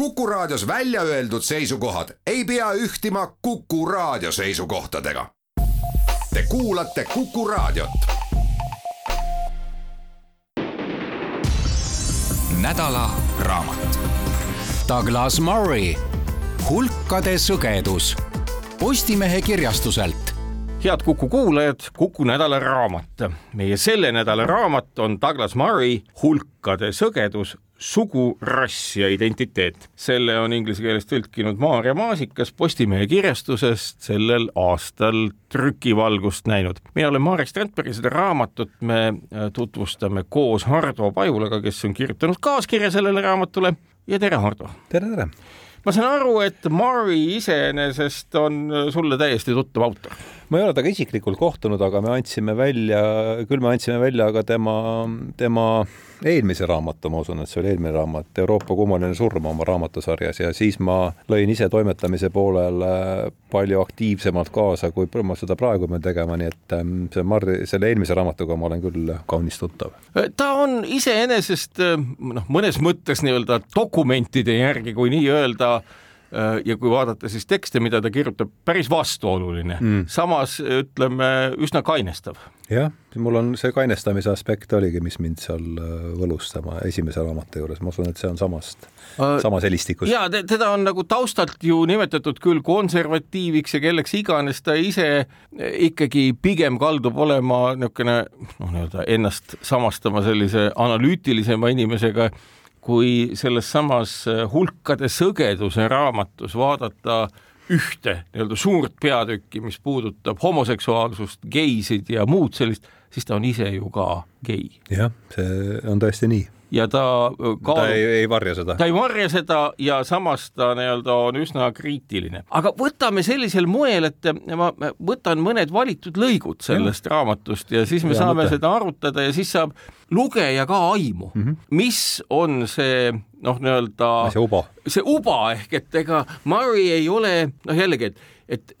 Kuku Raadios välja öeldud seisukohad ei pea ühtima Kuku Raadio seisukohtadega. Te kuulate Kuku Raadiot. nädala raamat. Douglas Murray, Hulkade sõgedus. Postimehe kirjastuselt head Kuku kuulajad, Kuku nädala raamat. meie selle nädala raamat on Douglas Murray Hulkade sõgedus, sugu, rass ja identiteet. selle on inglise keeles tõlkinud Maarja Maasikas Postimehe kirjastusest sellel aastal trükivalgust näinud. mina olen Marek Strandberg ja seda raamatut me äh, tutvustame koos Hardo Pajulaga, kes on kirjutanud kaaskirja sellele raamatule ja tere, Hardo! tere, tere! ma saan aru, et Murray iseenesest on sulle täiesti tuttav autor ma ei ole temaga isiklikult kohtunud, aga me andsime välja, küll me andsime välja ka tema, tema eelmise raamatu, ma usun, et see oli eelmine raamat, Euroopa kummaline surm oma raamatusarjas ja siis ma lõin ise toimetamise poolel palju aktiivsemalt kaasa, kui ma seda praegu pean tegema, nii et ähm, see Marri, selle eelmise raamatuga ma olen küll kaunis tuttav. ta on iseenesest noh, mõnes mõttes nii-öelda dokumentide järgi, kui nii öelda, Äh, ja kui vaadata siis tekste, mida ta kirjutab, päris vastuoluline mm., samas ütleme üsna kainestav. jah, mul on see kainestamise aspekt oligi, mis mind seal äh, võlus tema esimese raamatu juures, ma usun, et see on samast uh,, samas helistikus. ja teda on nagu taustalt ju nimetatud küll konservatiiviks ja kelleks iganes, ta ise ikkagi pigem kaldub olema niisugune noh, nii-öelda ennast samastama sellise analüütilisema inimesega kui selles samas äh, hulkade sõgeduse raamatus vaadata ühte nii-öelda suurt peatükki, mis puudutab homoseksuaalsust, geisid ja muud sellist, siis ta on ise ju ka gei. jah, see on tõesti nii ja ta kaalub, ta ei, ei varja seda. ta ei varja seda ja samas ta nii-öelda on üsna kriitiline. aga võtame sellisel moel, et ma võtan mõned valitud lõigud sellest ja. raamatust ja siis me ja, saame mõte. seda arutada ja siis saab lugeja ka aimu mm, -hmm. mis on see noh, nii-öelda see uba, see uba ehk et ega Murray ei ole noh, jällegi, et et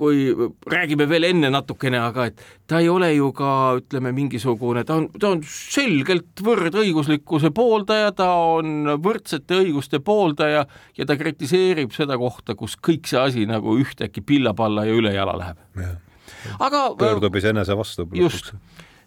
kui räägime veel enne natukene, aga et ta ei ole ju ka ütleme, mingisugune, ta on, ta on selgelt võrdõiguslikkuse pooldaja, ta on võrdsete õiguste pooldaja ja ta kritiseerib seda kohta, kus kõik see asi nagu ühtäkki pilla-palla ja üle jala läheb. aga pöördub iseenese vastu. just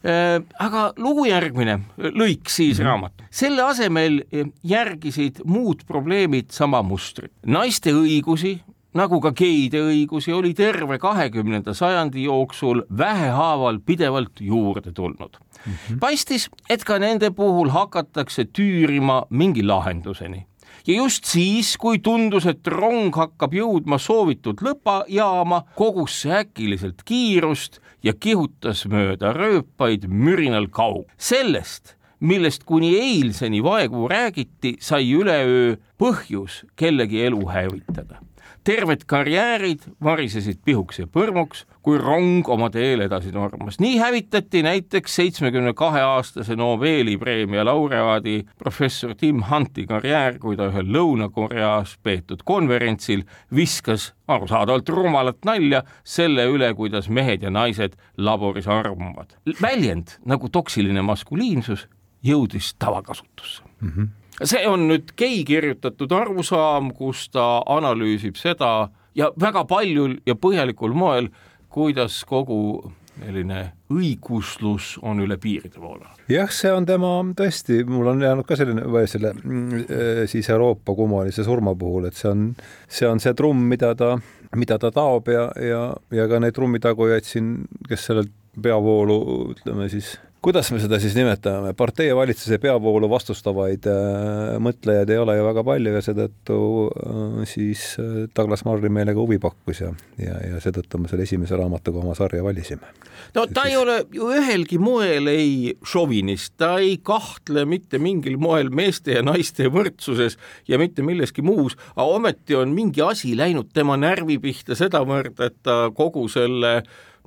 aga lugu järgmine, lõik siis mm -hmm. raamat. selle asemel järgisid muud probleemid sama mustrit. naiste õigusi nagu ka geide õigusi, oli terve kahekümnenda sajandi jooksul vähehaaval pidevalt juurde tulnud mm. -hmm. paistis, et ka nende puhul hakatakse tüürima mingi lahenduseni ja just siis, kui tundus, et rong hakkab jõudma soovitud lõpajaama, kogus see äkiliselt kiirust ja kihutas mööda rööpaid mürinal kaug. sellest, millest kuni eilseni vaegu räägiti, sai üleöö põhjus kellegi elu hävitada terved karjäärid varisesid pihuks ja põrmuks, kui rong oma teel edasi tormas. nii hävitati näiteks seitsmekümne kahe aastase Nobeli preemia laureaadi professor Tim Hunti karjäär, kui ta ühel Lõuna-Koreas peetud konverentsil viskas arusaadavalt rumalat nalja selle üle, kuidas mehed ja naised laboris armuvad. väljend nagu toksiline maskuliinsus jõudis tavakasutusse mm. -hmm see on nüüd gei kirjutatud arusaam, kus ta analüüsib seda ja väga paljul ja põhjalikul moel, kuidas kogu selline õiguslus on üle piiride voolanud. jah, see on tema tõesti, mul on jäänud ka selline või selle mm, siis Euroopa kummalise surma puhul, et see on, see on see trumm, mida ta, mida ta taob ja, ja, ja ka neid trummitagujaid siin, kes sellelt peavoolu ütleme siis kuidas me seda siis nimetame, partei ja valitsuse peavoolu vastustavaid äh, mõtlejaid ei ole ju väga palju ja seetõttu äh, siis äh, Douglas Murray meile ka huvi pakkus ja, ja, ja seetõttu me selle esimese raamatuga oma sarja valisime. no ta siis... ei ole ju ühelgi moel ei šovinist, ta ei kahtle mitte mingil moel meeste ja naiste võrdsuses ja mitte milleski muus, aga ometi on mingi asi läinud tema närvi pihta sedavõrd, et ta kogu selle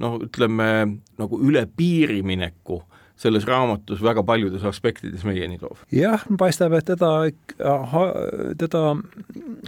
noh, ütleme nagu üle piiri mineku selles raamatus väga paljudes aspektides meieni toob. jah, paistab, et teda, teda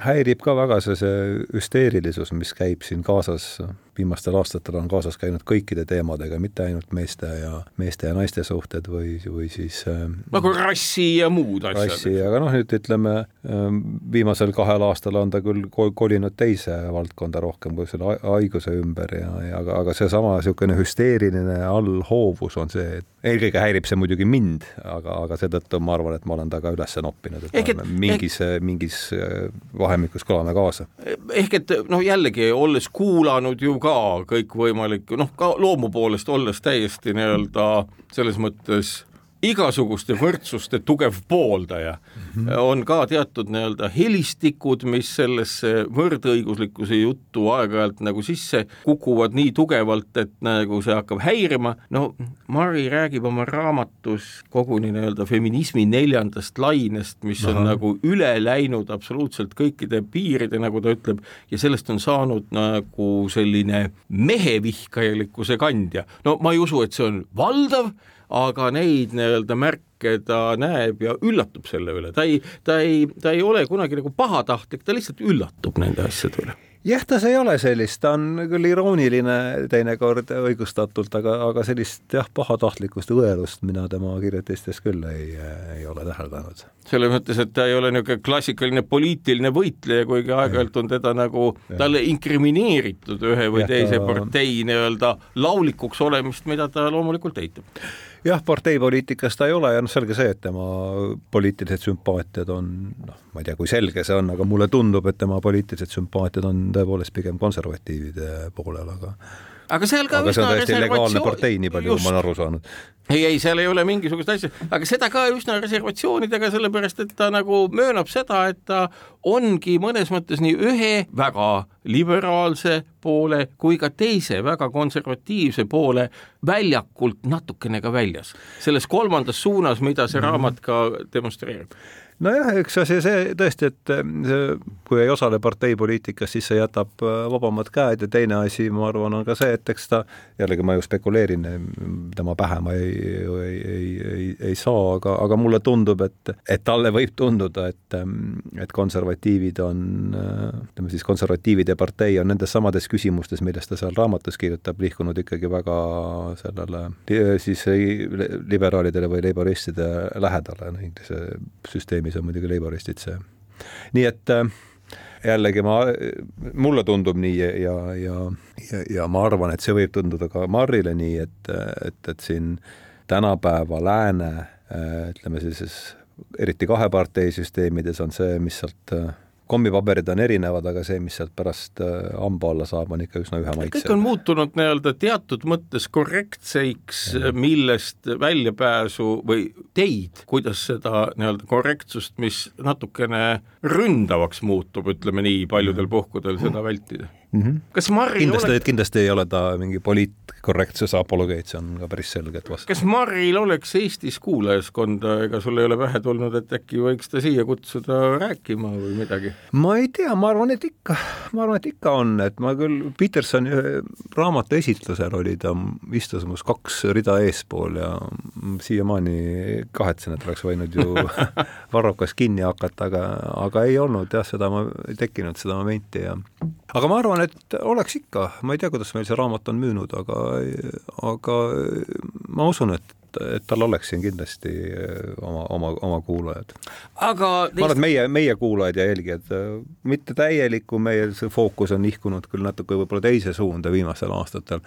häirib ka väga see, see hüsteerilisus, mis käib siin kaasas viimastel aastatel on kaasas käinud kõikide teemadega, mitte ainult meeste ja, meeste ja naiste suhted või, või siis äh, nagu rassi ja muud asjad. rassi, aga noh, nüüd ütleme äh, viimasel kahel aastal on ta küll kolinud teise valdkonda rohkem kui selle haiguse ümber ja, ja aga, aga seesama niisugune hüsteeriline allhoovus on see, et eelkõige häirib see muidugi mind, aga, aga seetõttu ma arvan, et ma olen ta ka üles noppinud, et et, mingis ehk..., mingis äh, vahemikus kõlame kaasa. ehk et noh, jällegi olles kuulanud ju ka kõikvõimalikku, noh, ka loomu poolest olles täiesti nii-öelda selles mõttes igasuguste võrdsuste tugev pooldaja mm, -hmm. on ka teatud nii-öelda helistikud, mis sellesse võrdõiguslikkuse juttu aeg-ajalt nagu sisse kukuvad nii tugevalt, et nagu see hakkab häirima, no Mari räägib oma raamatus koguni nii-öelda feminismi neljandast lainest, mis Aha. on nagu üle läinud absoluutselt kõikide piiride, nagu ta ütleb, ja sellest on saanud nagu selline mehevihkajalikkuse kandja. no ma ei usu, et see on valdav, aga neid nii-öelda märke ta näeb ja üllatub selle üle, ta ei, ta ei, ta ei ole kunagi nagu pahatahtlik, ta lihtsalt üllatub nende asjade üle. Jah, tas ei ole sellist, ta on küll irooniline teinekord õigustatult, aga, aga sellist jah, pahatahtlikkust õelust mina tema kirjutistes küll ei, ei ole täheldanud. selles mõttes, et ta ei ole niisugune klassikaline poliitiline võitleja, kuigi aeg-ajalt on teda nagu talle inkrimineeritud ühe või ja, teise ta... partei nii-öelda laulikuks olemist, mida ta loomulikult eitab jah, parteipoliitikas ta ei ole ja noh, selge see, et tema poliitilised sümpaatiad on noh, ma ei tea, kui selge see on, aga mulle tundub, et tema poliitilised sümpaatiad on tõepoolest pigem konservatiivide poolel, aga aga seal ka aga see on täiesti legaalne partei, nii palju, kui ma olen aru saanud. ei, ei, seal ei ole mingisugust asja, aga seda ka üsna reservatsioonidega, sellepärast et ta nagu möönab seda, et ta ongi mõnes mõttes nii ühe väga liberaalse poole kui ka teise väga konservatiivse poole väljakult natukene ka väljas, selles kolmandas suunas, mida see mhm. raamat ka demonstreerib nojah, üks asi see tõesti, et see, kui ei osale parteipoliitikas, siis see jätab äh, vabamad käed ja teine asi, ma arvan, on ka see, et eks ta, jällegi ma ju spekuleerin, tema pähe ma ei, ei, ei, ei, ei saa, aga, aga mulle tundub, et, et talle võib tunduda, et, et konservatiivid on, ütleme siis konservatiivide partei on nendes samades küsimustes, millest ta seal raamatus kirjutab, liikunud ikkagi väga sellele siis liberaalidele või leiboristide lähedale, inglise süsteemi süsteemis on muidugi leiboristid see. nii et äh, jällegi ma, mulle tundub nii ja, ja, ja, ja, ja ma arvan, et see võib tunduda ka Marrile nii, et, et, et siin tänapäeva lääne äh, ütleme siis eriti kahe partei süsteemides on see, mis sealt äh, kommipaberid on erinevad, aga see, mis sealt pärast äh, hamba alla saab, on ikka üsna ühe maitse. kõik on muutunud nii-öelda teatud mõttes korrektseiks, millest väljapääsu või teid, kuidas seda nii-öelda korrektsust, mis natukene ründavaks muutub, ütleme nii, paljudel puhkudel seda vältida mm. -hmm. kas Marri kindlasti ole..., kindlasti ei ole ta mingi poliitkorrektsuse apologeet, see on ka päris selge, et vastu. kas Marril oleks Eestis kuulajaskonda, ega sul ei ole pähe tulnud, et äkki võiks ta siia kutsuda rääkima või midagi? ma ei tea, ma arvan, et ikka, ma arvan, et ikka on, et ma küll Petersoni raamatu esitlusel oli ta, istus must kaks rida eespool ja siiamaani kahetsen, et oleks võinud ju varrukas kinni hakata, aga, aga ei olnud jah, seda ma, ei tekkinud seda momenti ja aga ma arvan, et oleks ikka, ma ei tea, kuidas meil see raamat on müünud, aga, aga ma usun, et et tal oleks siin kindlasti oma, oma, oma kuulajad. aga ma arvan, et meie, meie kuulajad ja jälgijad, mitte täielikku, meie see fookus on nihkunud küll natuke võib-olla teise suunda viimastel aastatel,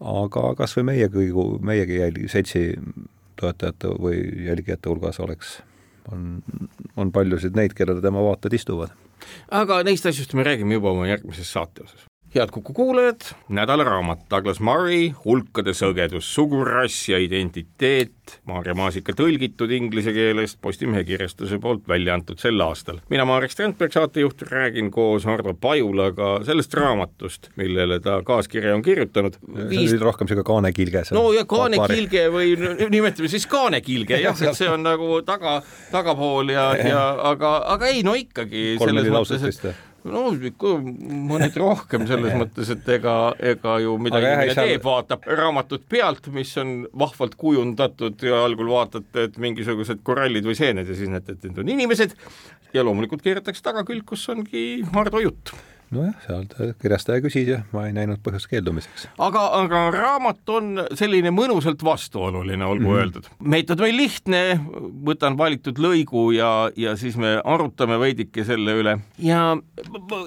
aga kas või meie kõigu, meiegi jälgi, seltsi toetajate või jälgijate hulgas oleks, on, on paljusid neid, kellele tema vaated istuvad aga neist asjust me räägime juba oma järgmises saate osas head Kuku kuulajad, nädalaraamat Douglas Murray, hulkade sõgedus, sugurass ja identiteet, Maarja Maasika tõlgitud inglise keelest Postimehe kirjastuse poolt välja antud sel aastal. mina, Marek Strandberg, saatejuht, räägin koos Hardo Pajulaga sellest raamatust, millele ta kaaskirja on kirjutanud. Viis... rohkem sihuke kaanekilge. no ja kaanekilge või nimetame siis kaanekilge jah, et see on nagu taga, tagapool ja, ja aga, aga ei no ikkagi. lauset vist või? No ikka mõned rohkem selles mõttes, et ega, ega ju mida inimene teeb, vaatab raamatut pealt, mis on vahvalt kujundatud ja algul vaatate, et mingisugused korallid või seened ja siis näete, et need on inimesed. Ja loomulikult keeratakse tagakülg, kus ongi Hardo jutt nojah, seal ta kirjastaja küsis ja ma ei näinud põhjust keeldumiseks. aga, aga raamat on selline mõnusalt vastuoluline, olgu mm -hmm. öeldud. meetod meil lihtne, võtan valitud lõigu ja, ja siis me arutame veidike selle üle ja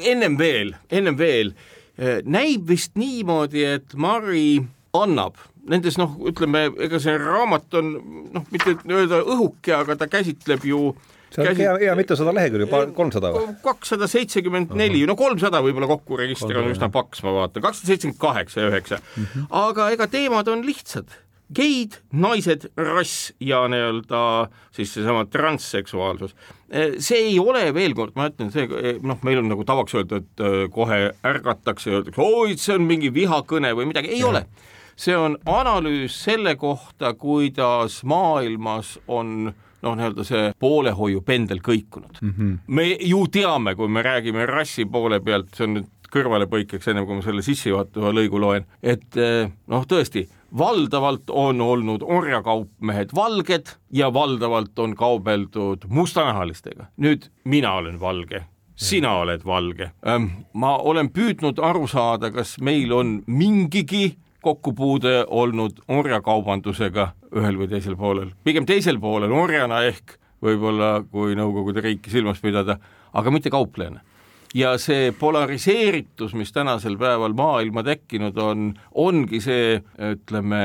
ennem veel, ennem veel, eh, näib vist niimoodi, et Mari annab nendes noh, ütleme, ega see raamat on noh, mitte öelda õhuke, aga ta käsitleb ju äh, see on käsi... hea, hea mitusada lehekülge, kolmsada või? kakssada seitsekümmend neli, no kolmsada võib-olla kokku, register on üsna paks, ma vaatan, kakssada seitsekümmend kaheksa ja üheksa. Mhm. aga ega teemad on lihtsad geid, naised, rass ja nii-öelda siis seesama transseksuaalsus. see ei ole, veel kord ma ütlen, see noh, meil on nagu tavaks öelda, et äh, kohe ärgatakse, öeldakse, oi, see on mingi vihakõne või midagi, ei ja. ole. see on analüüs selle kohta, kuidas maailmas on äh, noh, nii-öelda see poolehoiupendel kõikunud mm. -hmm. me ju teame, kui me räägime rassi poole pealt, see on nüüd kõrvalepõikeks, ennem kui ma selle sissejuhatava lõigu loen, et eh, noh, tõesti, valdavalt on olnud orjakaupmehed valged ja valdavalt on kaubeldud mustanahalistega. nüüd mina olen valge, sina oled valge. ma olen püüdnud aru saada, kas meil on mingigi kokkupuude olnud orjakaubandusega ühel või teisel poolel, pigem teisel poolel orjana ehk võib-olla kui Nõukogude riiki silmas pidada, aga mitte kauplejana. ja see polariseeritus, mis tänasel päeval maailma tekkinud on, ongi see, ütleme,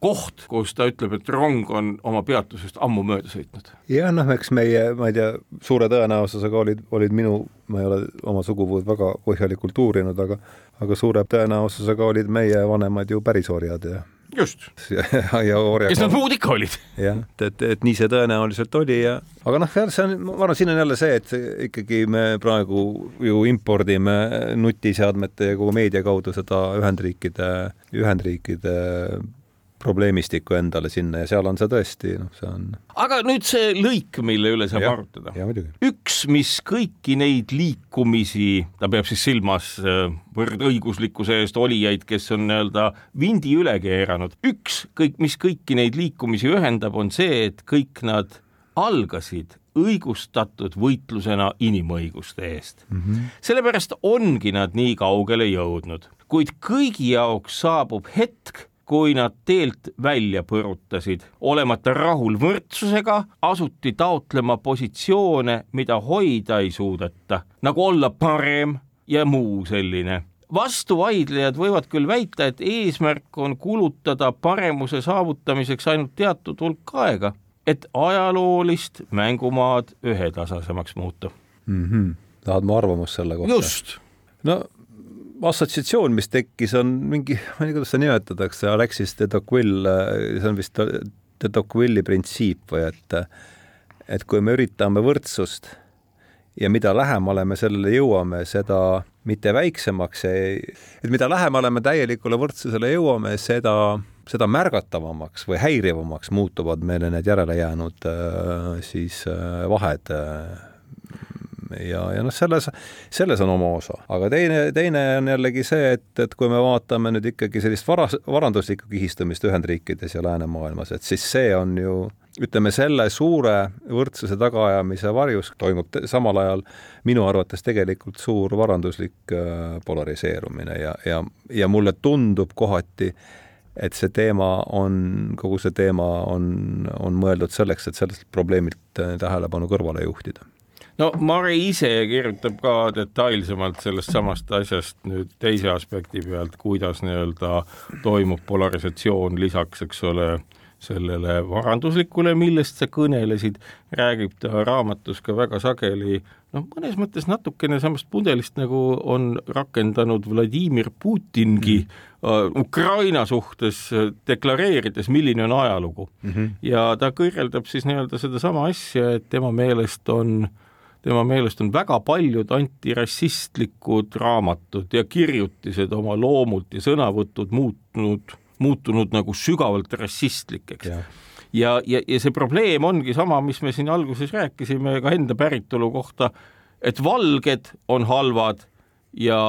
koht, kus ta ütleb, et rong on oma peatusest ammu mööda sõitnud. jah, noh, eks meie, ma ei tea, suure tõenäosusega olid, olid minu, ma ei ole oma sugupuud väga põhjalikult uurinud, aga aga suure tõenäosusega olid meie vanemad ju pärisorjad ja just. ja, ja orja. kes nad muud ikka olid. jah, et, et, et nii see tõenäoliselt oli ja aga noh, see on, ma arvan, siin on jälle see, et ikkagi me praegu ju impordime nutiseadmete ja kogu meedia kaudu seda Ühendriikide, Ühendriikide probleemistiku endale sinna ja seal on see tõesti, noh, see on. aga nüüd see lõik, mille üle saab ja, arutada. üks, mis kõiki neid liikumisi, ta peab siis silmas äh, võrdõiguslikkuse eest olijaid, kes on nii-öelda vindi üle keeranud, üks kõik, mis kõiki neid liikumisi ühendab, on see, et kõik nad algasid õigustatud võitlusena inimõiguste eest mm. -hmm. sellepärast ongi nad nii kaugele jõudnud, kuid kõigi jaoks saabub hetk, kui nad teelt välja põrutasid, olemata rahul võrdsusega, asuti taotlema positsioone, mida hoida ei suudeta, nagu olla parem ja muu selline vastuvaidlejad võivad küll väita, et eesmärk on kulutada paremuse saavutamiseks ainult teatud hulk aega, et ajaloolist mängumaad ühetasasemaks muuta mm. -hmm. tahad mu arvamust selle kohta? just. no assotsiatsioon, mis tekkis, on mingi, ma ei tea, kuidas seda nimetatakse, Alexis de Tocqueville, see on vist de Tocqueville'i printsiip või et et kui me üritame võrdsust ja mida lähemale me sellele jõuame, seda mitte väiksemaks et mida lähemale me täielikule võrdsusele jõuame, seda, seda märgatavamaks või häirivamaks muutuvad meile need järelejäänud äh, siis äh, vahed äh, ja, ja noh, selles, selles on oma osa. aga teine, teine on jällegi see, et, et kui me vaatame nüüd ikkagi sellist varas, varanduslikku kihistumist Ühendriikides ja läänemaailmas, et siis see on ju ütleme, selle suure võrdsuse tagaajamise varjus toimub samal ajal minu arvates tegelikult suur varanduslik äh, polariseerumine ja, ja, ja mulle tundub kohati, et see teema on, kogu see teema on, on mõeldud selleks, et sellest probleemilt äh, tähelepanu kõrvale juhtida no Mare ise kirjutab ka detailsemalt sellest samast asjast nüüd teise aspekti pealt, kuidas nii-öelda toimub polarisatsioon lisaks, eks ole, sellele varanduslikule, millest sa kõnelesid, räägib ta raamatus ka väga sageli noh, mõnes mõttes natukene samast pudelist, nagu on rakendanud Vladimir Putingi mm. uh, Ukraina suhtes deklareerides, milline on ajalugu mm. -hmm. ja ta kõrgeldab siis nii-öelda sedasama asja, et tema meelest on tema meelest on väga paljud antirassistlikud raamatud ja kirjutised oma loomult ja sõnavõtud muutunud, muutunud nagu sügavalt rassistlikeks. ja, ja, ja, ja see probleem ongi sama, mis me siin alguses rääkisime ka enda päritolu kohta, et valged on halvad ja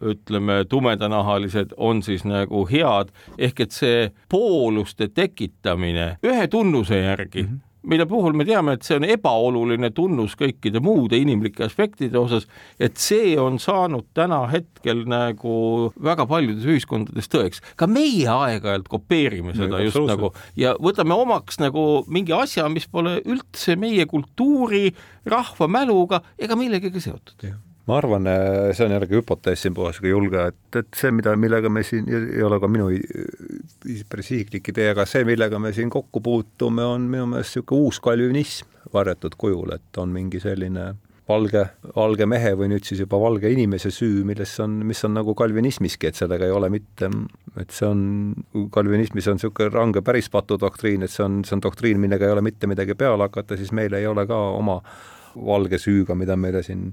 ütleme, tumedanahalised on siis nagu head, ehk et see pooluste tekitamine ühe tunnuse järgi mm, -hmm mille puhul me teame, et see on ebaoluline tunnus kõikide muude inimlike aspektide osas, et see on saanud täna hetkel nagu väga paljudes ühiskondades tõeks. ka meie aeg-ajalt kopeerime seda no, just nagu ja võtame omaks nagu mingi asja, mis pole üldse meie kultuuri, rahva mäluga ega millegagi seotud ma arvan, äh, see on jällegi hüpotees siin puhas ka julge, et, et see, mida, millega me siin, ei ole ka minu päris isiklik idee, aga see, millega me siin kokku puutume, on minu meelest niisugune uus kalvinism varjatud kujul, et on mingi selline valge, valge mehe või nüüd siis juba valge inimese süü, milles on, mis on nagu kalvinismiski, et sellega ei ole mitte, et see on, kalvinismis on niisugune range päris patudoktriin, et see on, see on doktriin, millega ei ole mitte midagi peale hakata, siis meil ei ole ka oma valge süüga, mida meile siin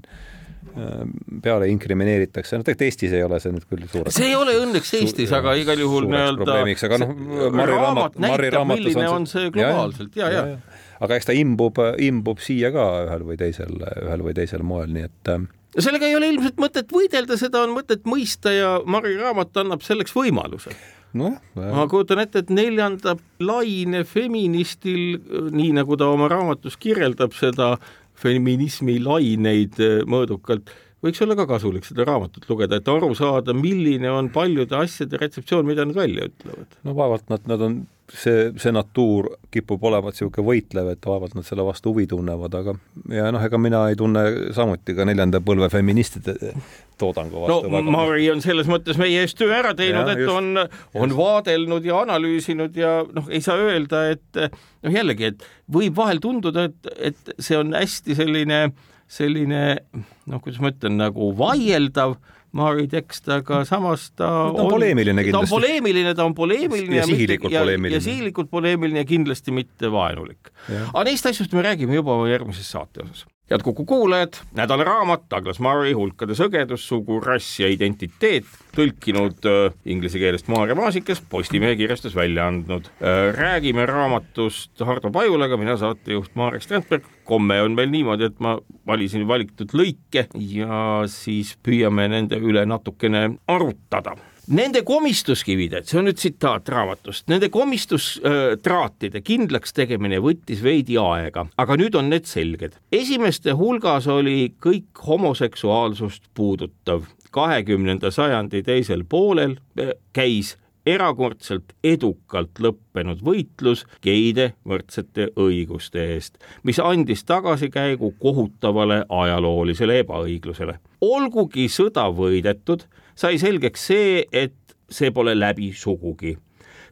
peale inkrimineeritakse, noh tegelikult Eestis ei ole see nüüd küll suur see ei ole õnneks Eestis, aga igal juhul nii-öelda aga noh, Marri raamat, Marri raamatus milline on see globaalselt. Ja, ja, ja, ja. aga eks ta imbub, imbub siia ka ühel või teisel, ühel või teisel moel, nii et äh, sellega ei ole ilmselt mõtet võidelda, seda on mõtet mõista ja Mari raamat annab selleks võimaluse. Nojah. ma kujutan ette, et neljanda laine feministil, nii nagu ta oma raamatus kirjeldab seda feminismi laineid eh, mõõdukalt, võiks olla ka kasulik seda raamatut lugeda, et aru saada, milline on paljude asjade retseptsioon, mida nad välja ütlevad. no vaevalt nad, nad on, see, see natuur kipub olevat niisugune võitlev, et vaevalt nad selle vastu huvi tunnevad, aga ja noh, ega mina ei tunne samuti ka neljanda põlve feministide toodangu vastu. no väga... Mari on selles mõttes meie eest töö ära teinud, et just, on, on just. vaadelnud ja analüüsinud ja noh, ei saa öelda, et noh, jällegi, et võib vahel tunduda, et, et see on hästi selline, selline noh, kuidas ma ütlen, nagu vaieldav Mari tekst, aga samas ta, no, ta on, on poleemiline kindlasti. ta on poleemiline, ta on poleemiline ja, ja sihilikult ja, poleemiline. ja sihilikult poleemiline ja kindlasti mitte vaenulik. aga neist asjust me räägime juba järgmises saate osas head Kuku kuulajad, nädala raamat Douglas Murray Hulkade sõgedus, sugu, rass ja identiteet, tõlkinud äh, inglise keelest Maarja Maasikas, Postimehe kirjastus välja andnud äh,. räägime raamatust Hardo Pajulaga, mina saatejuht Marek Strandberg. komme on meil niimoodi, et ma valisin valitud lõike ja siis püüame nende üle natukene arutada Nende komistuskivide, see on nüüd tsitaat raamatust, nende komistustraatide kindlaks tegemine võttis veidi aega, aga nüüd on need selged. esimeste hulgas oli kõik homoseksuaalsust puudutav. kahekümnenda sajandi teisel poolel käis erakordselt edukalt lõppenud võitlus geide võrdsete õiguste eest, mis andis tagasikäigu kohutavale ajaloolisele ebaõiglusele. olgugi sõda võidetud sai selgeks see, et see pole läbi sugugi.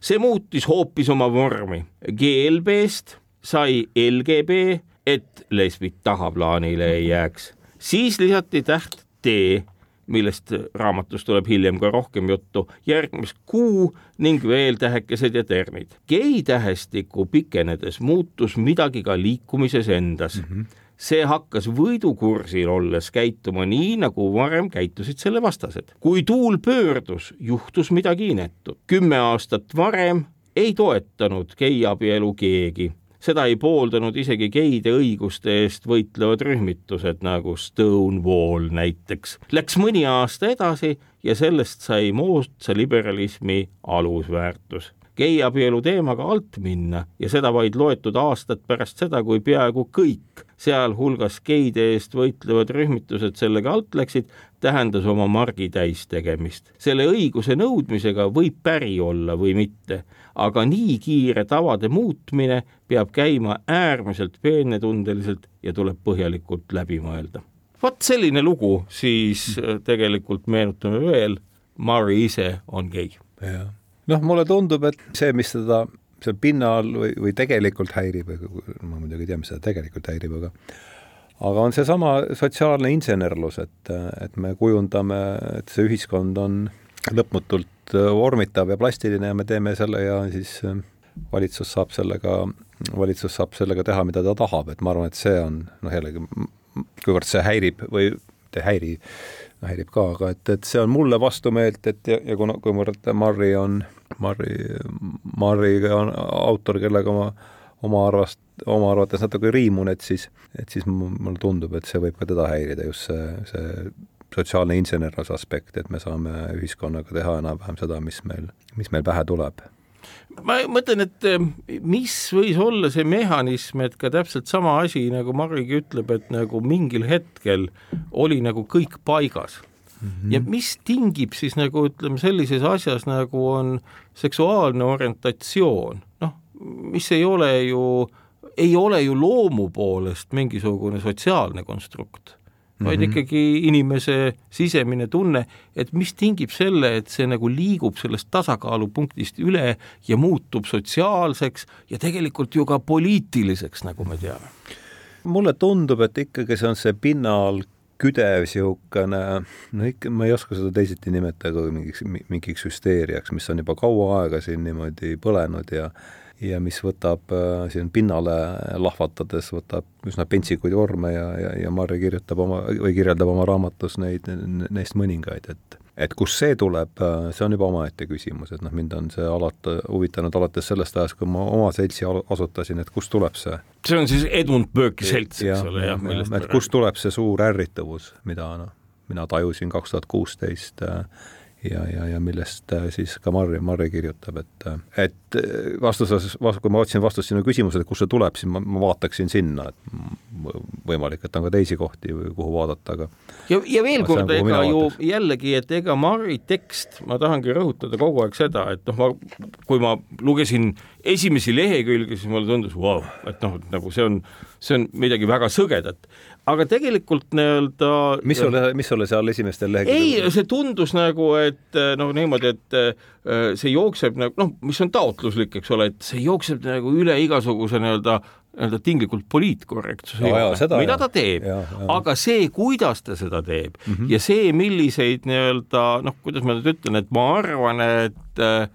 see muutis hoopis oma vormi. GLB-st sai LGB, et lesbid tahaplaanile ei jääks. siis lisati täht D, millest raamatus tuleb hiljem ka rohkem juttu, järgnes Q ning veel tähekesed ja termid. gei-tähestiku pikenedes muutus midagi ka liikumises endas mm. -hmm see hakkas võidukursil olles käituma nii, nagu varem käitusid selle vastased. kui tuul pöördus, juhtus midagi inetut. kümme aastat varem ei toetanud geiabielu keegi seda ei pooldanud isegi geide õiguste eest võitlevad rühmitused nagu Stonewall näiteks. Läks mõni aasta edasi ja sellest sai moodsa liberalismi alusväärtus geiabielu teemaga alt minna ja seda vaid loetud aastad pärast seda, kui peaaegu kõik, sealhulgas geide eest võitlevad rühmitused sellega alt läksid, tähendas oma margi täistegemist. selle õiguse nõudmisega võib päri olla või mitte, aga nii kiire tavade muutmine peab käima äärmiselt peenetundeliselt ja tuleb põhjalikult läbi mõelda. vot selline lugu siis äh, tegelikult meenutame veel, Murray ise on gei. jah noh, mulle tundub, et see, mis teda seal pinna all või, või tegelikult häirib, ma muidugi ei tea, mis seda tegelikult häirib, aga aga on seesama sotsiaalne insenerlus, et, et me kujundame, et see ühiskond on lõpmatult vormitav ja plastiline ja me teeme selle ja siis valitsus saab sellega, valitsus saab sellega teha, mida ta tahab, et ma arvan, et see on noh, jällegi kuivõrd see häirib või ei häiri, häirib ka, aga et, et see on mulle vastumeelt, et ja, ja kuna, kuivõrd Marri on, Marri, Marri on autor, kellega ma oma arvast, oma arvates natuke riimun, et siis, et siis mulle tundub, et see võib ka teda häirida, just see, see sotsiaalne insenerluse aspekt, et me saame ühiskonnaga teha enam-vähem seda, mis meil, mis meil pähe tuleb ma mõtlen, et eh, mis võis olla see mehhanism, et ka täpselt sama asi, nagu Marigi ütleb, et nagu mingil hetkel oli nagu kõik paigas mm. -hmm. ja mis tingib siis nagu ütleme, sellises asjas nagu on seksuaalne orientatsioon, noh, mis ei ole ju, ei ole ju loomu poolest mingisugune sotsiaalne konstrukt vaid mm -hmm. ikkagi inimese sisemine tunne, et mis tingib selle, et see nagu liigub sellest tasakaalupunktist üle ja muutub sotsiaalseks ja tegelikult ju ka poliitiliseks, nagu me teame. mulle tundub, et ikkagi see on see pinnal küdev niisugune, no ikka ma ei oska seda teisiti nimetada mingiks, mingiks hüsteeriaks, mis on juba kaua aega siin niimoodi põlenud ja ja mis võtab äh, siin pinnale lahvatades, võtab üsna pentsikuid vorme ja, ja, ja Marri kirjutab oma või kirjeldab oma raamatus neid, neist mõningaid, et et kust see tuleb, äh, see on juba omaette küsimus, et noh, mind on see alati huvitanud alates sellest ajast, kui ma oma seltsi asutasin, et kust tuleb see. see on siis Edmund Burke'i selts, eks ole, jah, et kust tuleb see suur ärrituvus, mida noh, mina tajusin kaks tuhat kuusteist äh, ja, ja, ja millest äh, siis ka Marri, Marri kirjutab, et, äh, et äh, vastuses, kui ma otsin vastust sinu küsimusele, kust see tuleb, siis ma, ma vaataksin sinna, et võimalik, et on ka teisi kohti, kuhu vaadata, aga ja, ja veel kord, ega ju vaataks. jällegi, et ega Marri tekst, ma tahangi rõhutada kogu aeg seda, et noh, ma, kui ma lugesin esimesi lehekülgi, siis mulle tundus, vau, et noh, nagu see on, see on midagi väga sõgedat. Aga tegelikult nii-öelda mis sulle, mis sulle seal esimestel lehekülgedel ei, see tundus nagu, et noh, niimoodi, et äh, see jookseb nagu noh, mis on taotluslik, eks ole, et see jookseb nagu üle igasuguse nii-öelda nii-öelda tinglikult poliitkorrektsuse juurde, mida ta teeb, aga see, kuidas ta seda teeb mm -hmm. ja see, milliseid nii-öelda noh, kuidas ma nüüd ütlen, et ma arvan, et äh,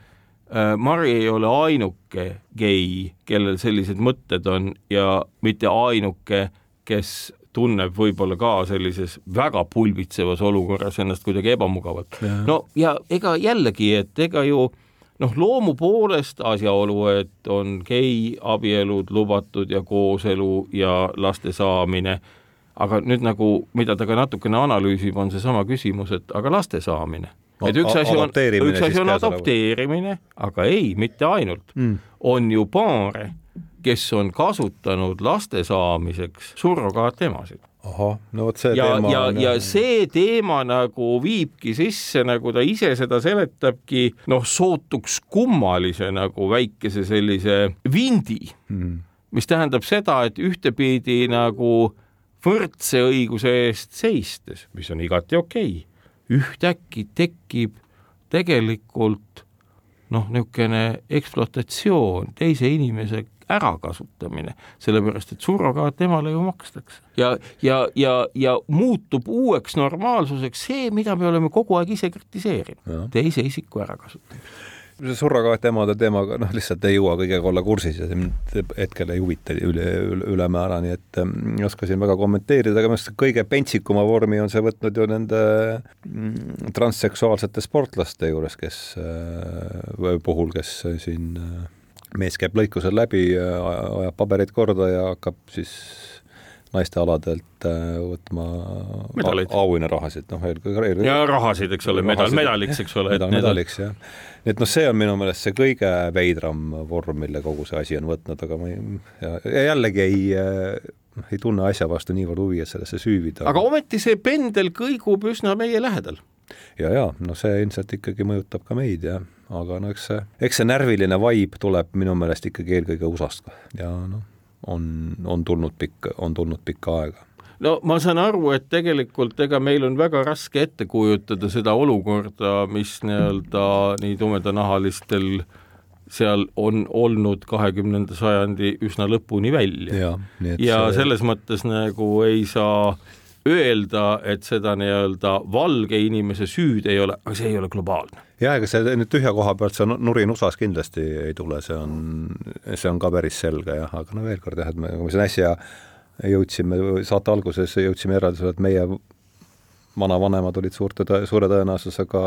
Mari ei ole ainuke gei, kellel sellised mõtted on ja mitte ainuke, kes tunneb võib-olla ka sellises väga pulbitsevas olukorras ennast kuidagi ebamugavalt. no ja ega jällegi, et ega ju noh, loomu poolest asjaolu, et on geiabielud lubatud ja kooselu ja laste saamine, aga nüüd nagu, mida ta ka natukene analüüsib, on seesama küsimus, et aga laste saamine et üks asi on, üks asi on adopteerimine, aga ei, mitte ainult mm., on ju paare kes on kasutanud laste saamiseks surrogaatemasid. ahah, no vot see ja, teema ja, ja see teema nagu viibki sisse, nagu ta ise seda seletabki, noh, sootuks kummalise nagu väikese sellise vindi mm., mis tähendab seda, et ühtepidi nagu võrdse õiguse eest seistes, mis on igati okei okay,, ühtäkki tekib tegelikult noh, niisugune ekspluatatsioon, teise inimese ärakasutamine, sellepärast et surrogaat temale ju makstakse. ja, ja, ja, ja muutub uueks normaalsuseks see, mida me oleme kogu aeg ise kritiseerinud, teise isiku ärakasutamine see surrogaatemaade teemaga noh, lihtsalt ei jõua kõigega olla kursis ja see mind hetkel ei huvita üle, üle, ülemäära, nii et ähm, ei oska siin väga kommenteerida, aga minu arust kõige pentsikuma vormi on see võtnud ju nende mm, transseksuaalsete sportlaste juures, kes äh,, puhul, kes siin äh, mees käib lõikusel läbi, ajab paberid korda ja hakkab siis naistealadelt äh, võtma auhinnarahasid, noh eelkõige eel... ja rahasid, eks ole, medal, medaliks, eks ole. medal, medaliks, jah. nii et noh, see on minu meelest see kõige veidram vorm, mille kogu see asi on võtnud, aga ma ei, ja, jällegi ei äh, ei tunne asja vastu niivõrd huvi, et sellesse süüvida. aga ometi see pendel kõigub üsna meie lähedal. ja, ja no see ilmselt ikkagi mõjutab ka meid, jah aga no eks see, eks see närviline vibe tuleb minu meelest ikkagi eelkõige USA-st ja noh, on, on tulnud pikk, on tulnud pikka aega no ma saan aru, et tegelikult ega meil on väga raske ette kujutada seda olukorda, mis nii-öelda nii tumedanahalistel seal on olnud kahekümnenda sajandi üsna lõpuni välja. ja, ja see... selles mõttes nagu ei saa öelda, et seda nii-öelda valge inimese süüd ei ole, aga see ei ole globaalne. jah, ega see nüüd tühja koha pealt, see nurin USA-s kindlasti ei tule, see on, see on ka päris selge jah, aga no veel kord jah, et me, me siin äsja jõudsime, saate alguses jõudsime järeldusele, et meie vanavanemad olid suurte, suure tõenäosusega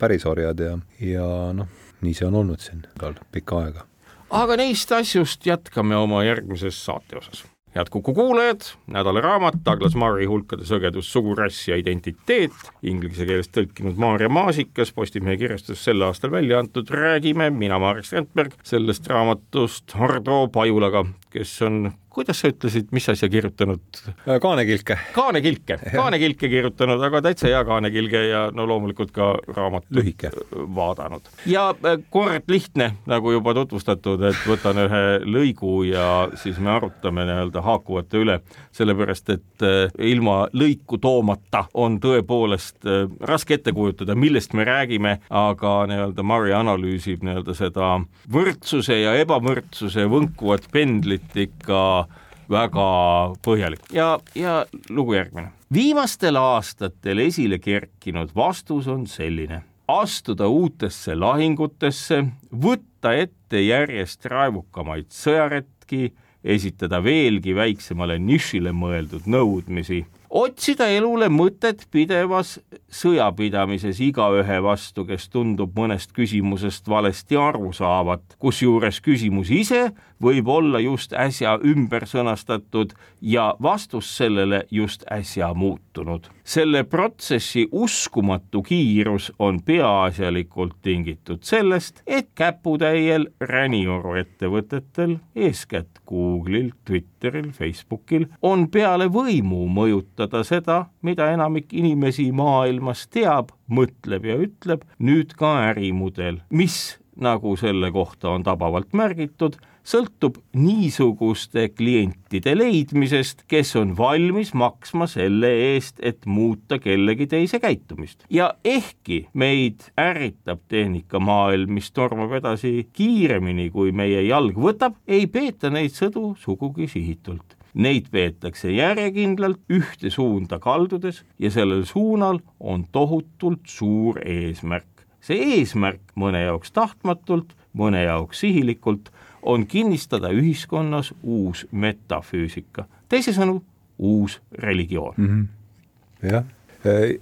pärisorjad ja, ja noh, nii see on olnud siin pikka aega. aga neist asjust jätkame oma järgmises saate osas head Kuku kuulajad, nädala raamat Douglas Murray hulkade sõgedus, sugurass ja identiteet, inglise keelest tõlkinud Maarja Maasikas, Postimehe kirjastus sel aastal välja antud, räägime, mina, Marek Strandberg, sellest raamatust Hardo Pajulaga, kes on kuidas sa ütlesid, mis asja kirjutanud? Äh, kaanekilke. kaanekilke, kaanekilke kirjutanud, aga täitsa hea kaanekilge ja no loomulikult ka raamat lühike vaadanud. ja äh, kord lihtne, nagu juba tutvustatud, et võtan ühe lõigu ja siis me arutame nii-öelda haakuvate üle, sellepärast et äh, ilma lõiku toomata on tõepoolest raske ette kujutada, millest me räägime, aga nii-öelda Murray analüüsib nii-öelda seda võrdsuse ja ebavõrdsuse võnkuvat pendlit ikka väga põhjalik. Ja, ja lugu järgmine. viimastel aastatel esile kerkinud vastus on selline, astuda uutesse lahingutesse, võtta ette järjest raevukamaid sõjaretki, esitada veelgi väiksemale nišile mõeldud nõudmisi otsida elule mõtet pidevas sõjapidamises igaühe vastu, kes tundub mõnest küsimusest valesti aru saavat, kusjuures küsimus ise võib olla just äsja ümber sõnastatud ja vastus sellele just äsja muutunud. selle protsessi uskumatu kiirus on peaasjalikult tingitud sellest, et käputäiel Ränioru ettevõtetel, eeskätt Google'il, Twitteril, Facebookil, on peale võimu mõjutada seda, mida enamik inimesi maailmas teab, mõtleb ja ütleb, nüüd ka ärimudel, mis nagu selle kohta on tabavalt märgitud, sõltub niisuguste klientide leidmisest, kes on valmis maksma selle eest, et muuta kellegi teise käitumist. ja ehkki meid ärritab tehnikamaailm, mis tormab edasi kiiremini, kui meie jalg võtab, ei peeta neid sõdu sugugi sihitult Neid peetakse järjekindlalt ühte suunda kaldudes ja sellel suunal on tohutult suur eesmärk. see eesmärk mõne jaoks tahtmatult, mõne jaoks sihilikult on kinnistada ühiskonnas uus metafüüsika, teisisõnu uus religioon mm. -hmm. jah,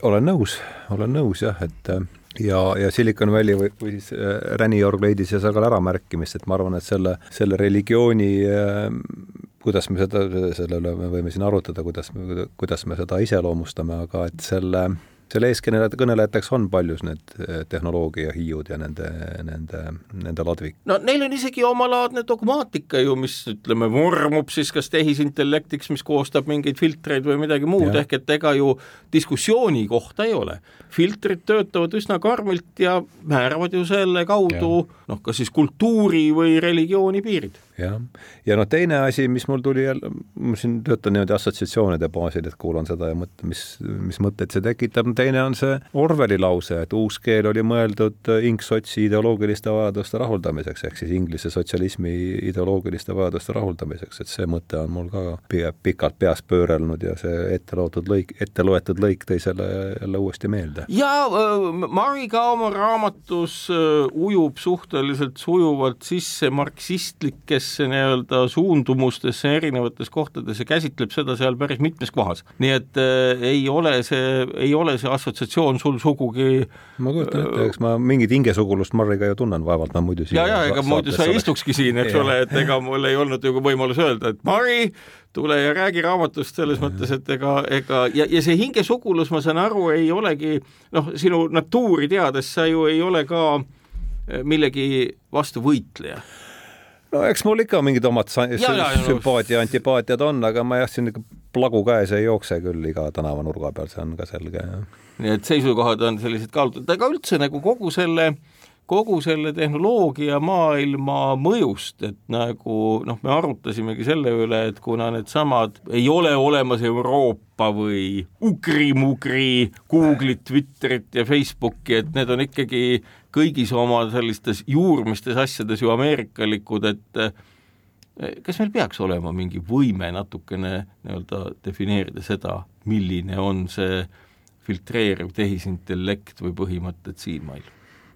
olen nõus, olen nõus jah, et äh, ja, ja Silicon Valley või, või siis äh, Räniorg leidis ja seal ka äramärkimist, et ma arvan, et selle, selle religiooni äh, kuidas me seda, selle üle me võime siin arutada, kuidas, kuidas me seda iseloomustame, aga et selle selle eeskõnelejate, kõnelejateks on paljus need eh, tehnoloogiahiiud ja nende, nende, nende ladvik. no neil on isegi omalaadne dogmaatika ju, mis ütleme, vormub siis kas tehisintellektiks, mis koostab mingeid filtreid või midagi muud, ehk et ega ju diskussiooni kohta ei ole. filtrid töötavad üsna karmilt ja määravad ju selle kaudu noh, kas siis kultuuri või religiooni piirid jah, ja noh, teine asi, mis mul tuli jälle, ma siin töötan niimoodi assotsiatsioonide baasil, et kuulan seda ja mõtlen, mis, mis mõtteid see tekitab, teine on see Orwelli lause, et uus keel oli mõeldud inksootsi ideoloogiliste vajaduste rahuldamiseks, ehk siis Inglise sotsialismi ideoloogiliste vajaduste rahuldamiseks, et see mõte on mul ka pikalt peas pöörelnud ja see ette loetud lõik, ette loetud lõik tõi selle jälle uuesti meelde. ja äh, Mari ka oma raamatus äh, ujub suhteliselt sujuvalt sisse marksistlikes erinevatesse nii-öelda suundumustesse erinevates kohtades ja käsitleb seda seal päris mitmes kohas. nii et äh, ei ole see, ei ole see assotsiatsioon sul sugugi ma kujutan ette, eks ma mingit hingesugulust Marriga ju tunnen, vaevalt ma muidu ja, ja ega muidu sa ei istukski siin, eks ole, et ega mul ei olnud ju võimalus öelda, et Mari, tule ja räägi raamatust selles mõttes, et ega, ega ja, ja see hingesugulus, ma saan aru, ei olegi noh, sinu natuuri teades sa ju ei ole ka äh, millegi vastu võitleja no eks mul ikka mingid omad sümpaatia, antipaatiad on, aga ma jah, siin plagu käes ei jookse küll iga tänavanurga peal, see on ka selge. nii et seisukohad on sellised kaalutletud, aga üldse nagu kogu selle kogu selle tehnoloogia maailma mõjust, et nagu noh, me arutasimegi selle üle, et kuna needsamad ei ole olemas Euroopa või ugri-mugri Google'it, Twitterit ja Facebooki, et need on ikkagi kõigis oma sellistes juurmistes asjades ju ameerikalikud, et eh, kas meil peaks olema mingi võime natukene nii-öelda defineerida seda, milline on see filtreeriv tehisintellekt või põhimõtted siinmail?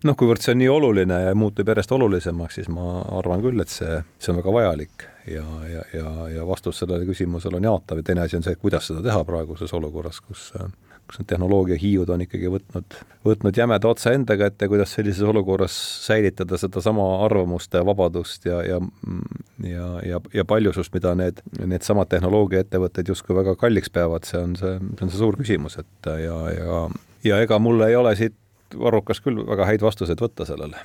noh, kuivõrd see on nii oluline ja muutub järjest olulisemaks, siis ma arvan küll, et see, see on väga vajalik ja, ja, ja, ja vastus sellele küsimusele on jaatav ja teine asi on see, kuidas seda teha praeguses olukorras, kus kus need tehnoloogiahiiud on ikkagi võtnud, võtnud jämeda otsa enda kätte, kuidas sellises olukorras säilitada sedasama arvamuste vabadust ja, ja ja, ja, ja paljusust, mida need, needsamad tehnoloogiaettevõtted justkui väga kalliks peavad, see on see, see on see suur küsimus, et ja, ja ja ega mul ei ole siit varrukas küll väga häid vastuseid võtta sellele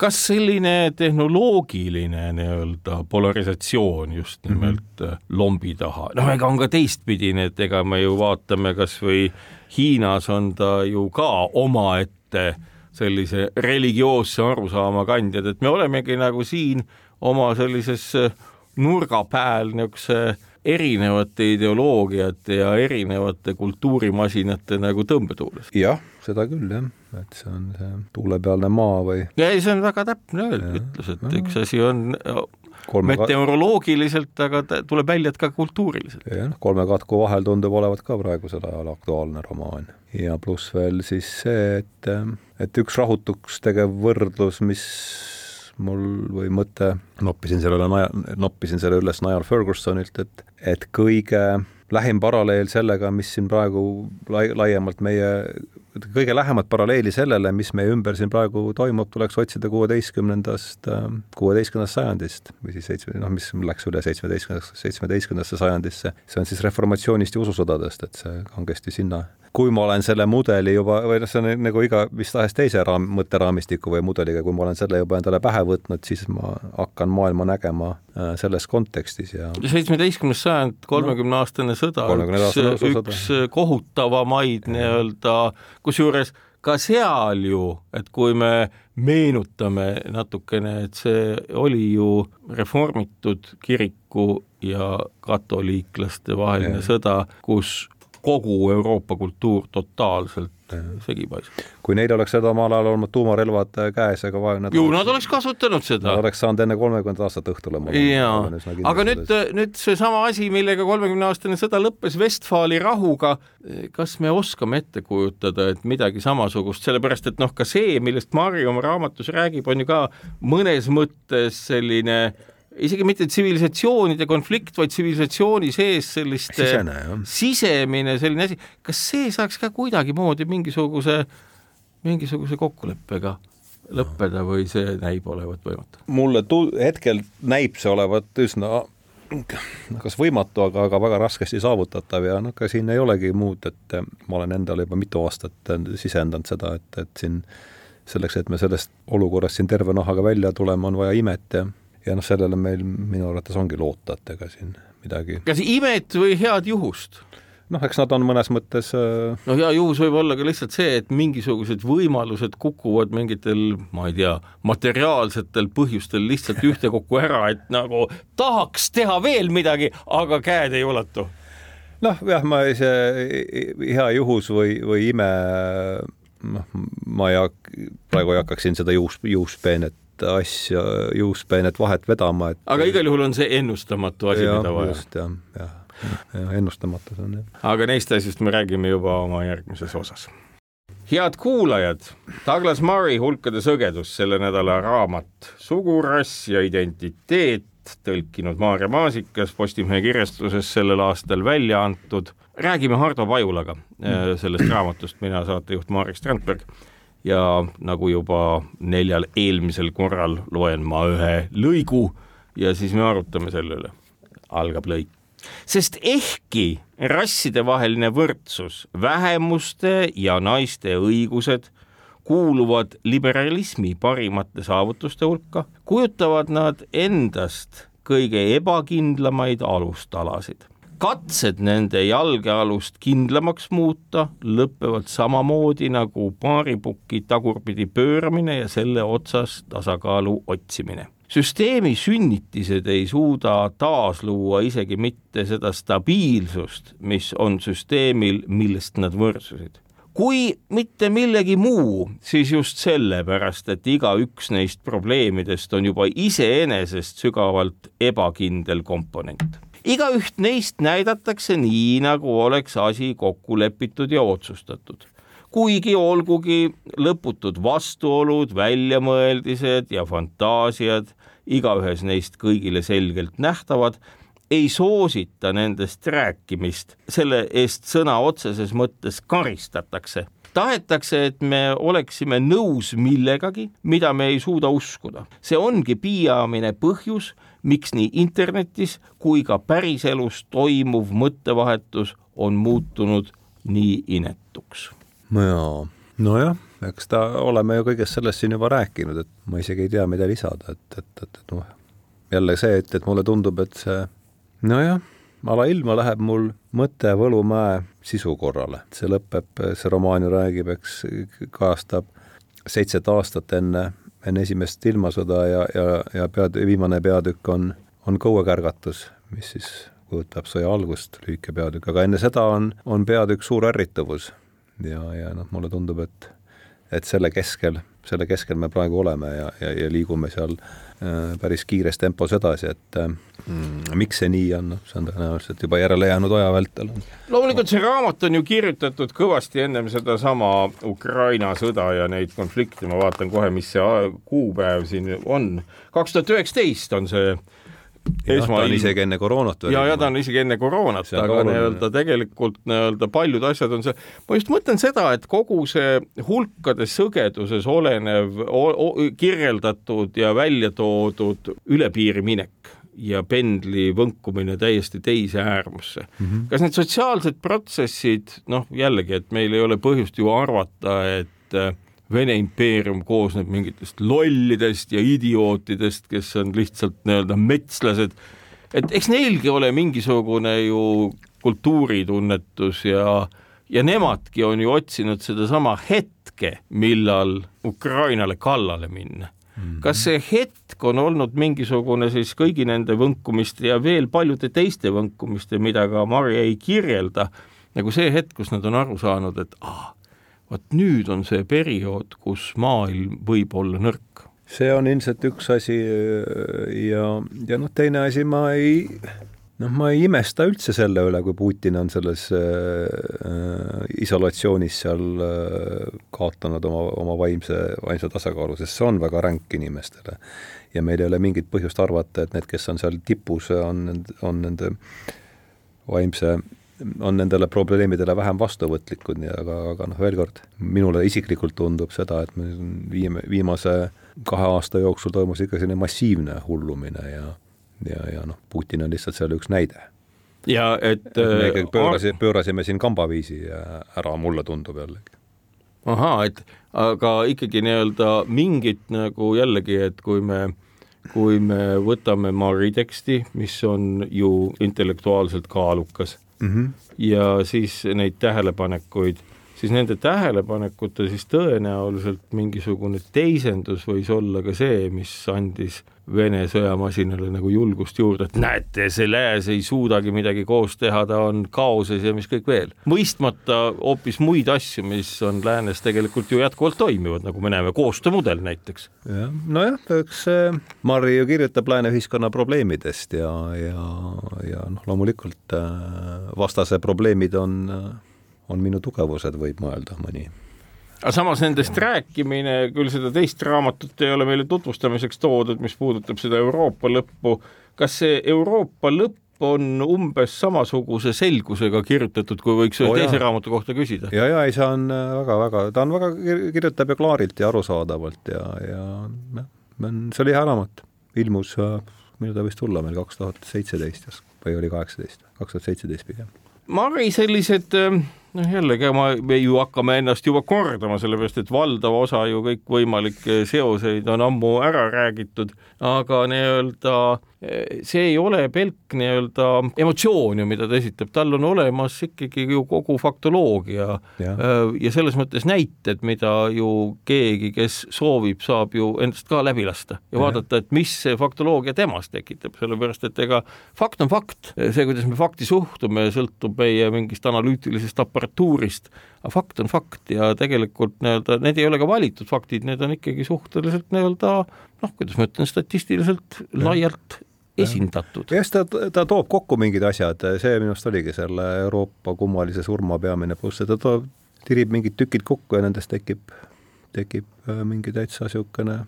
kas selline tehnoloogiline nii-öelda polarisatsioon just mhm. nimelt mm -hmm. lombi taha, noh, ega on ka teistpidine, et ega me ju vaatame kasvõi Hiinas on ta ju ka omaette sellise religioosse arusaama kandjad, et me olemegi nagu siin oma sellises nurga peal niisuguse erinevate ideoloogiate ja erinevate kultuurimasinate nagu tõmbetuules. jah, seda küll jah, et see on see tuulepealne maa või. ei, see on väga täpne ütlus, et üks asi on Kolme meteoroloogiliselt, aga tuleb välja, et ka kultuuriliselt. jah, noh, kolme katku vahel tundub olevat ka praegusel ajal aktuaalne romaan. ja pluss veel siis see, et, et üks rahutuks tegev võrdlus, mis mul või mõte, noppisin sellele naja, noppisin selle üles Niall Fergusonilt, et, et kõige lähim paralleel sellega, mis siin praegu lai-, laiemalt meie, kõige lähemat paralleeli sellele, mis meie ümber siin praegu toimub, tuleks otsida kuueteistkümnendast, kuueteistkümnendast sajandist või siis seitsme, noh, mis läks üle seitsmeteistkümnendasse, seitsmeteistkümnendasse sajandisse. see on siis reformatsioonist ja ususõdadest, et see kangesti sinna. Kui ma olen selle mudeli juba, või noh, see on nagu iga mis tahes teise raam, mõtteraamistiku või mudeliga, kui ma olen selle juba endale pähe võtnud, siis ma hakkan maailma nägema äh, selles kontekstis ja seitsmeteistkümnes sajand, kolmekümne aastane sõda, üks, üks kohutavamaid nii-öelda, kusjuures ka seal ju, et kui me meenutame natukene, et see oli ju reformitud kiriku ja katoliiklaste vaheline ja. sõda, kus kogu Euroopa kultuur totaalselt segi paisub. kui neil oleks seda omal ajal olnud tuumarelvad äh, käes, aga vaja nad ju, nad oleks kasutanud seda. Nad oleks saanud enne kolmekümnendat aastat õhtule. jaa, aga nüüd, nüüd seesama asi, millega kolmekümne aastane sõda lõppes Westfali rahuga, kas me oskame ette kujutada, et midagi samasugust, sellepärast et noh, ka see, millest Mari oma raamatus räägib, on ju ka mõnes mõttes selline isegi mitte tsivilisatsioonide konflikt, vaid tsivilisatsiooni sees selliste Sisene, sisemine selline asi, kas see saaks ka kuidagimoodi mingisuguse, mingisuguse kokkuleppega lõppeda või see näib olevat võimatu? mulle tu-, hetkel näib see olevat üsna kas võimatu, aga, aga väga raskesti saavutatav ja noh, ka siin ei olegi muud, et ma olen endale juba mitu aastat sisendanud seda, et, et siin selleks, et me sellest olukorrast siin terve nahaga välja tuleme, on vaja imet ja ja noh, sellele meil minu arvates ongi loota, et ega siin midagi. kas imet või head juhust? noh, eks nad on mõnes mõttes äh... no hea juhus võib olla ka lihtsalt see, et mingisugused võimalused kukuvad mingitel, ma ei tea, materiaalsetel põhjustel lihtsalt ühtekokku ära, et nagu tahaks teha veel midagi, aga käed ei ulatu. noh, jah, ma see hea juhus või, või ime noh, ma ei hakka, praegu ei hakkaks siin seda juus, juuspeenet asja juuspeenet vahet vedama, et aga igal juhul on see ennustamatu asi, mida vaja. just, jah, jah, ja ennustamatus on jah. aga neist asjust me räägime juba oma järgmises osas. head kuulajad, Douglas Murray Hulkade sõgedus, selle nädala raamat Sugurass ja identiteet, tõlkinud Maarja Maasikas Postimehe kirjastuses sellel aastal välja antud. räägime Hardo Pajulaga mm. sellest raamatust, mina saatejuht Marek Strandberg ja nagu juba neljal eelmisel korral loen ma ühe lõigu ja siis me arutame selle üle. algab lõik. sest ehkki rassidevaheline võrdsus, vähemuste ja naiste õigused kuuluvad liberalismi parimate saavutuste hulka, kujutavad nad endast kõige ebakindlamaid alustalasid katsed nende jalgealust kindlamaks muuta lõpevad samamoodi nagu paaripuki tagurpidi pööramine ja selle otsas tasakaalu otsimine. süsteemi sünnitised ei suuda taasluua isegi mitte seda stabiilsust, mis on süsteemil, millest nad võrsusid kui mitte millegi muu, siis just sellepärast, et igaüks neist probleemidest on juba iseenesest sügavalt ebakindel komponent igaüht neist näidatakse nii, nagu oleks asi kokku lepitud ja otsustatud. kuigi olgugi lõputud vastuolud, väljamõeldised ja fantaasiad igaühes neist kõigile selgelt nähtavad, ei soosita nendest rääkimist, selle eest sõna otseses mõttes karistatakse tahetakse, et me oleksime nõus millegagi, mida me ei suuda uskuda. see ongi peamine põhjus, miks nii internetis kui ka päriselus toimuv mõttevahetus on muutunud nii inetuks. jaa, nojah, eks ta, oleme ju kõigest sellest siin juba rääkinud, et ma isegi ei tea, mida lisada, et, et, et, et noh, jälle see, et, et mulle tundub, et see nojah, alailma läheb mul mõte Võlumäe sisu korrale, see lõpeb, see romaan ju räägib, eks, kajastab seitset aastat enne, enne esimest ilmasõda ja, ja, ja pead, viimane peatükk on, on Kõuekärgatus, mis siis kujutab sõja algust, lühike peatükk, aga enne seda on, on peatükk Suur ärrituvus. ja, ja noh, mulle tundub, et, et selle keskel, selle keskel me praegu oleme ja, ja, ja liigume seal äh, päris kiires tempos edasi, et äh, mm, miks see nii on, noh, see on tõenäoliselt juba järele jäänud aja vältel. loomulikult see raamat on ju kirjutatud kõvasti ennem sedasama Ukraina sõda ja neid konflikte, ma vaatan kohe, mis see kuupäev siin on, kaks tuhat üheksateist on see jah, ta on isegi enne koroonat. ja, ja ta on isegi enne koroonat, aga nii-öelda tegelikult nii-öelda paljud asjad on see, ma just mõtlen seda, et kogu see hulkade sõgeduses olenev, kirjeldatud ja välja toodud üle piiri minek ja pendli võnkumine täiesti teise äärmusse mm. -hmm. kas need sotsiaalsed protsessid, noh jällegi, et meil ei ole põhjust ju arvata, et Vene impeerium koosneb mingitest lollidest ja idiootidest, kes on lihtsalt nii-öelda metslased, et eks neilgi ole mingisugune ju kultuuritunnetus ja, ja nemadki on ju otsinud sedasama hetke, millal Ukrainale kallale minna mm. -hmm. kas see hetk on olnud mingisugune siis kõigi nende võnkumiste ja veel paljude teiste võnkumiste, mida ka Mari ei kirjelda, nagu see hetk, kus nad on aru saanud, et aa, vot nüüd on see periood, kus maailm võib olla nõrk. see on ilmselt üks asi ja, ja noh, teine asi, ma ei, noh, ma ei imesta üldse selle üle, kui Putin on selles äh, isolatsioonis seal äh, kaotanud oma, oma vaimse, vaimse tasakaalu, sest see on väga ränk inimestele. ja meil ei ole mingit põhjust arvata, et need, kes on seal tipus, on, on nende vaimse on nendele probleemidele vähem vastuvõtlikud, nii aga, aga noh, veel kord, minule isiklikult tundub seda, et me viime, viimase kahe aasta jooksul toimus ikka selline massiivne hullumine ja ja, ja noh, Putin on lihtsalt seal üks näide. ja et, et me ikkagi äh, pöörasime, pöörasime siin kambaviisi ära, mulle tundub jällegi. ahaa, et aga ikkagi nii-öelda mingit nagu jällegi, et kui me kui me võtame Mari teksti, mis on ju intellektuaalselt kaalukas mm -hmm. ja siis neid tähelepanekuid, siis nende tähelepanekute siis tõenäoliselt mingisugune teisendus võis olla ka see, mis andis Vene sõjamasinale nagu julgust juurde, et näete, see lääs ei suudagi midagi koos teha, ta on kaoses ja mis kõik veel. mõistmata hoopis muid asju, mis on läänes tegelikult ju jätkuvalt toimivad, nagu me näeme, koostöömudel näiteks. jah, nojah, eks Marri ju kirjutab lääne ühiskonna probleemidest ja, ja, ja noh, loomulikult äh, vastase probleemid on, äh, on minu tugevused, võib mõelda mõni aga samas nendest rääkimine, küll seda teist raamatut ei ole meile tutvustamiseks toodud, mis puudutab seda Euroopa lõppu, kas see Euroopa lõpp on umbes samasuguse selgusega kirjutatud, kui võiks ühe oh, teise raamatu kohta küsida. ja, ja ei, see on väga-väga, ta on väga, kirjutab ju klaarilt ja arusaadavalt ja, ja noh, see oli hea raamat, ilmus, millal ta võis tulla meil, kaks tuhat seitseteist või oli kaheksateist, kaks tuhat seitseteist pigem. Mari, sellised äh noh, jällegi ma, me ju hakkame ennast juba kordama, sellepärast et valdav osa ju kõikvõimalikke seoseid on ammu ära räägitud, aga nii-öelda see ei ole pelk nii-öelda emotsioon ju, mida ta esitab, tal on olemas ikkagi ju kogu faktoloogia. Ja, ja selles mõttes näited, mida ju keegi, kes soovib, saab ju endast ka läbi lasta ja, ja vaadata, et mis see faktoloogia temas tekitab, sellepärast et ega fakt on fakt, see, kuidas me fakti suhtume, sõltub meie mingist analüütilisest aparatuurist, aga fakt on fakt ja tegelikult nii-öelda need ei ole ka valitud faktid, need on ikkagi suhteliselt nii-öelda noh, kuidas ma ütlen, statistiliselt laialt esindatud. jah, ta, ta toob kokku mingid asjad, see minu arust oligi selle Euroopa kummalise surma peamine pluss, et ta toob, tirib mingid tükid kokku ja nendest tekib, tekib äh, mingi täitsa niisugune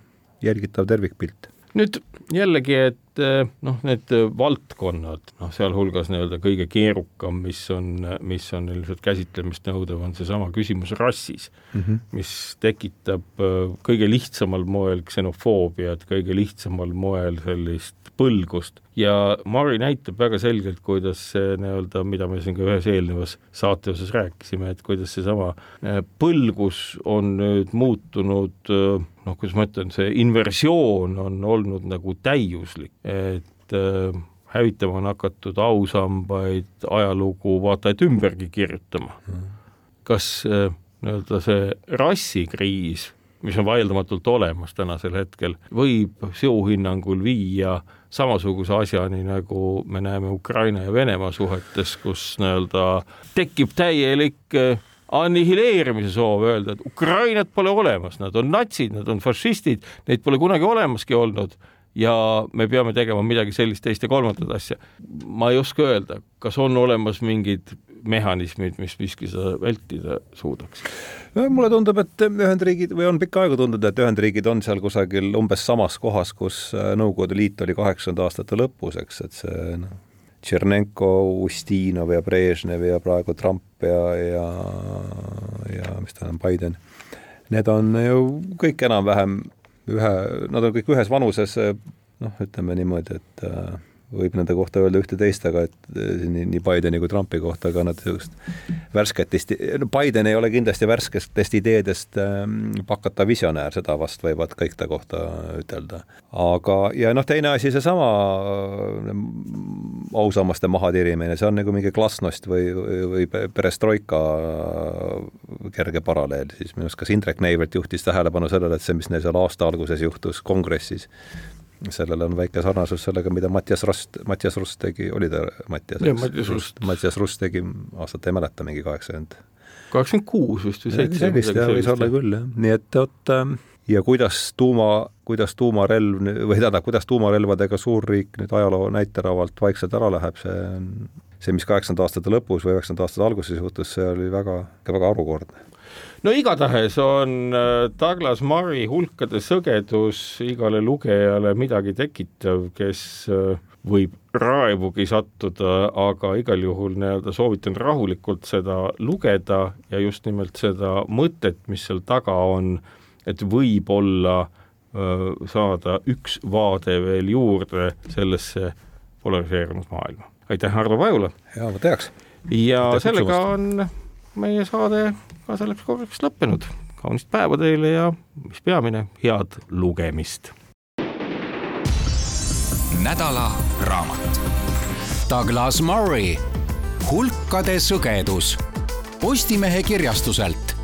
jälgitav tervikpilt. Nüüd jällegi, et et noh, need valdkonnad, noh, sealhulgas nii-öelda kõige keerukam, mis on, mis on ilmselt käsitlemist nõudev, on seesama küsimus rassis mm, -hmm. mis tekitab kõige lihtsamal moel ksenofoobiat, kõige lihtsamal moel sellist põlgust ja Mari näitab väga selgelt, kuidas see nii-öelda, mida me siin ka ühes eelnevas saate osas rääkisime, et kuidas seesama äh, põlgus on nüüd muutunud noh, kuidas ma ütlen, see inversioon on olnud nagu täiuslik, et äh, hävitama on hakatud ausambaid, ajalugu vaata et ümbergi kirjutama. kas äh, nii-öelda see rassikriis, mis on vaieldamatult olemas tänasel hetkel, võib sinu hinnangul viia samasuguse asjani, nagu me näeme Ukraina ja Venemaa suhetes, kus nii-öelda tekib täielik äh, annihileerimise soov öelda, et Ukrainat pole olemas, nad on natsid, nad on fašistid, neid pole kunagi olemaski olnud ja me peame tegema midagi sellist, teist ja kolmandat asja. ma ei oska öelda, kas on olemas mingid mehhanismid, mis miski seda vältida suudaks? no mulle tundub, et Ühendriigid või on pikka aega tundunud, et Ühendriigid on seal kusagil umbes samas kohas, kus äh, Nõukogude Liit oli kaheksakümnenda aastate lõpus, eks, et see noh, Tšernenko, Ustinov ja Brežnev ja praegu Trump ja, ja, ja mis ta on, Biden. Need on ju kõik enam-vähem ühe, nad on kõik ühes vanuses, noh, ütleme niimoodi, et äh, võib nende kohta öelda ühte-teist, aga et eh, nii, nii Bideni kui Trumpi kohta, aga nad niisugust värsketest, no Biden ei ole kindlasti värsketest ideedest ähm, pakata visionäär, seda vast võivad kõik ta kohta ütelda. aga, ja noh, teine asi, seesama äh, ausammaste mahatirimine, see on nagu mingi glasnost või, või perestroika kerge paralleel, siis minu arust kas Indrek Neivelt juhtis tähelepanu sellele, et see, mis neil seal aasta alguses juhtus kongressis, sellel on väike sarnasus sellega, mida Mattias Rust, Mattias Rust tegi, oli ta Mattias? Mattias Rust. Mattias Rust tegi, aastat ei mäleta, mingi kaheksakümmend. kaheksakümmend kuus vist või seitse. sellist jah, võis olla küll jah, nii et vot ähm, ja kuidas tuuma, kuidas tuumarelv või tähendab, kuidas tuumarelvadega suurriik nüüd ajaloo näiteravalt vaikselt ära läheb, see on see, mis kaheksakümnendate aastate lõpus või üheksakümnendate aastate alguses juhtus, see oli väga, väga harukordne no igatahes on äh, Douglas Murray hulkade sõgedus igale lugejale midagi tekitav, kes äh, võib raevugi sattuda, aga igal juhul nii-öelda soovitan rahulikult seda lugeda ja just nimelt seda mõtet, mis seal taga on, et võib-olla äh, saada üks vaade veel juurde sellesse polariseerunud maailma. aitäh, Ardo Pajula! jaa, ma teaks! ja Aitäh sellega on meie saade ka selleks korraks lõppenud. kaunist päeva teile ja mis peamine, head lugemist. nädala raamat. Douglas Murray, Hulkade sõgedus Postimehe kirjastuselt